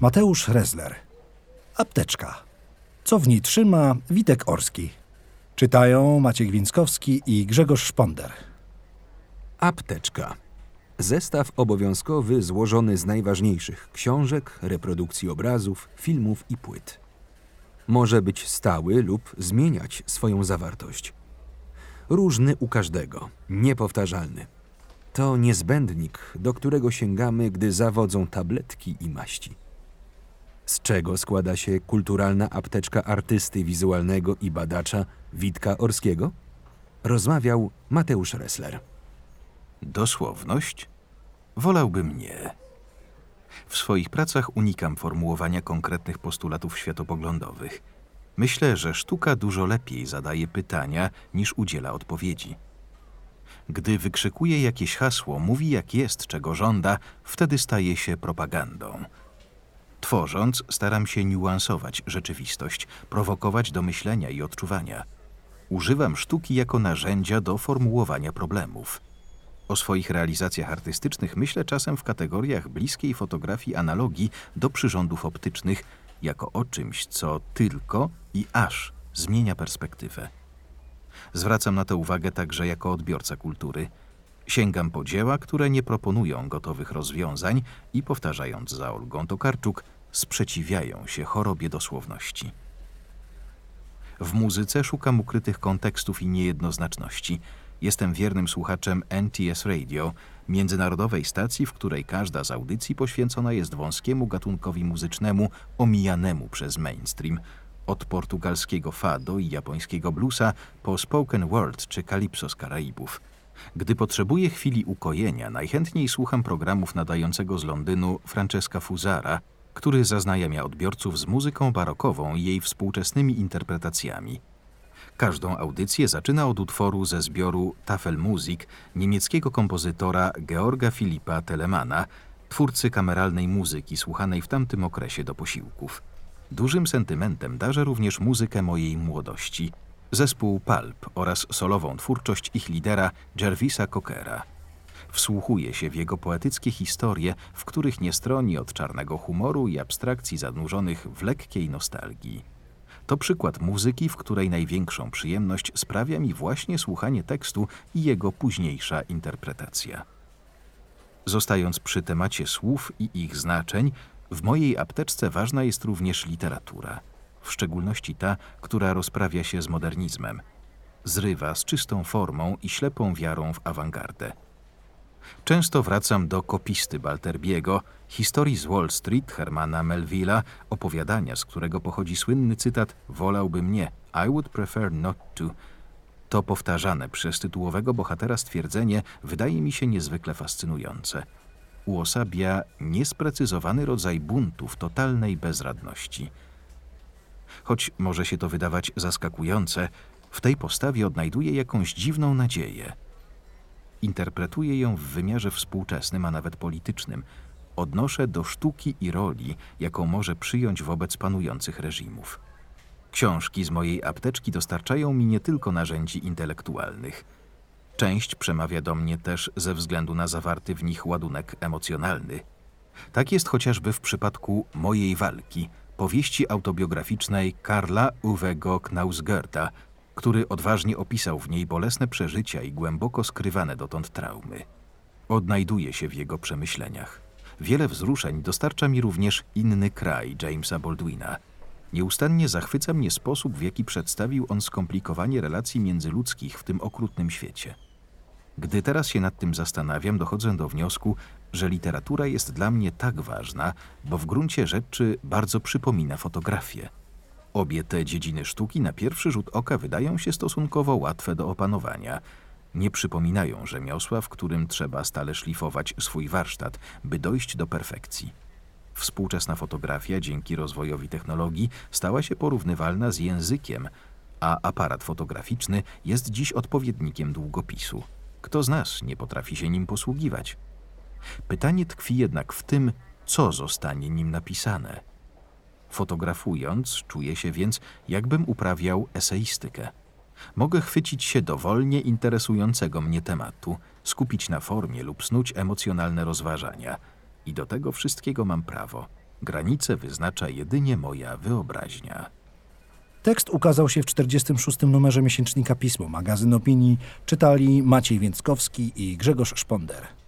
Mateusz Rezler. Apteczka. Co w niej trzyma Witek Orski. Czytają Maciek Więckowski i Grzegorz Szponder. Apteczka. Zestaw obowiązkowy złożony z najważniejszych książek, reprodukcji obrazów, filmów i płyt. Może być stały lub zmieniać swoją zawartość. Różny u każdego, niepowtarzalny. To niezbędnik, do którego sięgamy, gdy zawodzą tabletki i maści. Z czego składa się kulturalna apteczka artysty wizualnego i badacza Witka Orskiego? Rozmawiał Mateusz Ressler. Dosłowność? Wolałbym nie. W swoich pracach unikam formułowania konkretnych postulatów światopoglądowych. Myślę, że sztuka dużo lepiej zadaje pytania niż udziela odpowiedzi. Gdy wykrzykuje jakieś hasło, mówi jak jest, czego żąda, wtedy staje się propagandą. Tworząc, staram się niuansować rzeczywistość, prowokować do myślenia i odczuwania. Używam sztuki jako narzędzia do formułowania problemów. O swoich realizacjach artystycznych myślę czasem w kategoriach bliskiej fotografii analogii do przyrządów optycznych, jako o czymś, co tylko i aż zmienia perspektywę. Zwracam na to uwagę także jako odbiorca kultury. Sięgam po dzieła, które nie proponują gotowych rozwiązań i powtarzając za Olgą Tokarczuk, sprzeciwiają się chorobie dosłowności. W muzyce szukam ukrytych kontekstów i niejednoznaczności. Jestem wiernym słuchaczem NTS Radio, międzynarodowej stacji, w której każda z audycji poświęcona jest wąskiemu gatunkowi muzycznemu omijanemu przez mainstream, od portugalskiego fado i japońskiego bluesa po spoken word czy calypso z Karaibów. Gdy potrzebuję chwili ukojenia, najchętniej słucham programów nadającego z Londynu Francesca Fusara, który zaznajamia odbiorców z muzyką barokową i jej współczesnymi interpretacjami. Każdą audycję zaczyna od utworu ze zbioru Tafelmusik niemieckiego kompozytora Georga Filipa Telemana, twórcy kameralnej muzyki słuchanej w tamtym okresie do posiłków. Dużym sentymentem darzę również muzykę mojej młodości, zespół Pulp oraz solową twórczość ich lidera Jervisa Cockera. Wsłuchuję się w jego poetyckie historie, w których nie stroni od czarnego humoru i abstrakcji zanurzonych w lekkiej nostalgii. To przykład muzyki, w której największą przyjemność sprawia mi właśnie słuchanie tekstu i jego późniejsza interpretacja. Zostając przy temacie słów i ich znaczeń, w mojej apteczce ważna jest również literatura, w szczególności ta, która rozprawia się z modernizmem. Zrywa z czystą formą i ślepą wiarą w awangardę. Często wracam do kopisty Balterbiego, historii z Wall Street Hermana Melvilla, opowiadania, z którego pochodzi słynny cytat Wolałbym nie, I would prefer not to. To powtarzane przez tytułowego bohatera stwierdzenie wydaje mi się niezwykle fascynujące. Uosabia niesprecyzowany rodzaj buntu w totalnej bezradności. Choć może się to wydawać zaskakujące, w tej postawie odnajduję jakąś dziwną nadzieję – interpretuję ją w wymiarze współczesnym, a nawet politycznym. Odnoszę do sztuki i roli, jaką może przyjąć wobec panujących reżimów. Książki z mojej apteczki dostarczają mi nie tylko narzędzi intelektualnych. Część przemawia do mnie też ze względu na zawarty w nich ładunek emocjonalny. Tak jest chociażby w przypadku Mojej walki, powieści autobiograficznej Karla Uwego Knausgerta, który odważnie opisał w niej bolesne przeżycia i głęboko skrywane dotąd traumy. Odnajduje się w jego przemyśleniach. Wiele wzruszeń dostarcza mi również inny kraj Jamesa Baldwina. Nieustannie zachwyca mnie sposób, w jaki przedstawił on skomplikowanie relacji międzyludzkich w tym okrutnym świecie. Gdy teraz się nad tym zastanawiam, dochodzę do wniosku, że literatura jest dla mnie tak ważna, bo w gruncie rzeczy bardzo przypomina fotografię. Obie te dziedziny sztuki na pierwszy rzut oka wydają się stosunkowo łatwe do opanowania. Nie przypominają rzemiosła, w którym trzeba stale szlifować swój warsztat, by dojść do perfekcji. Współczesna fotografia dzięki rozwojowi technologii stała się porównywalna z językiem, a aparat fotograficzny jest dziś odpowiednikiem długopisu. Kto z nas nie potrafi się nim posługiwać? Pytanie tkwi jednak w tym, co zostanie nim napisane – Fotografując, czuję się więc, jakbym uprawiał eseistykę. Mogę chwycić się dowolnie interesującego mnie tematu, skupić na formie lub snuć emocjonalne rozważania. I do tego wszystkiego mam prawo, Granice wyznacza jedynie moja wyobraźnia. Tekst ukazał się w 46. numerze miesięcznika Pismo, magazyn opinii. Czytali Maciej Więckowski i Grzegorz Szponder.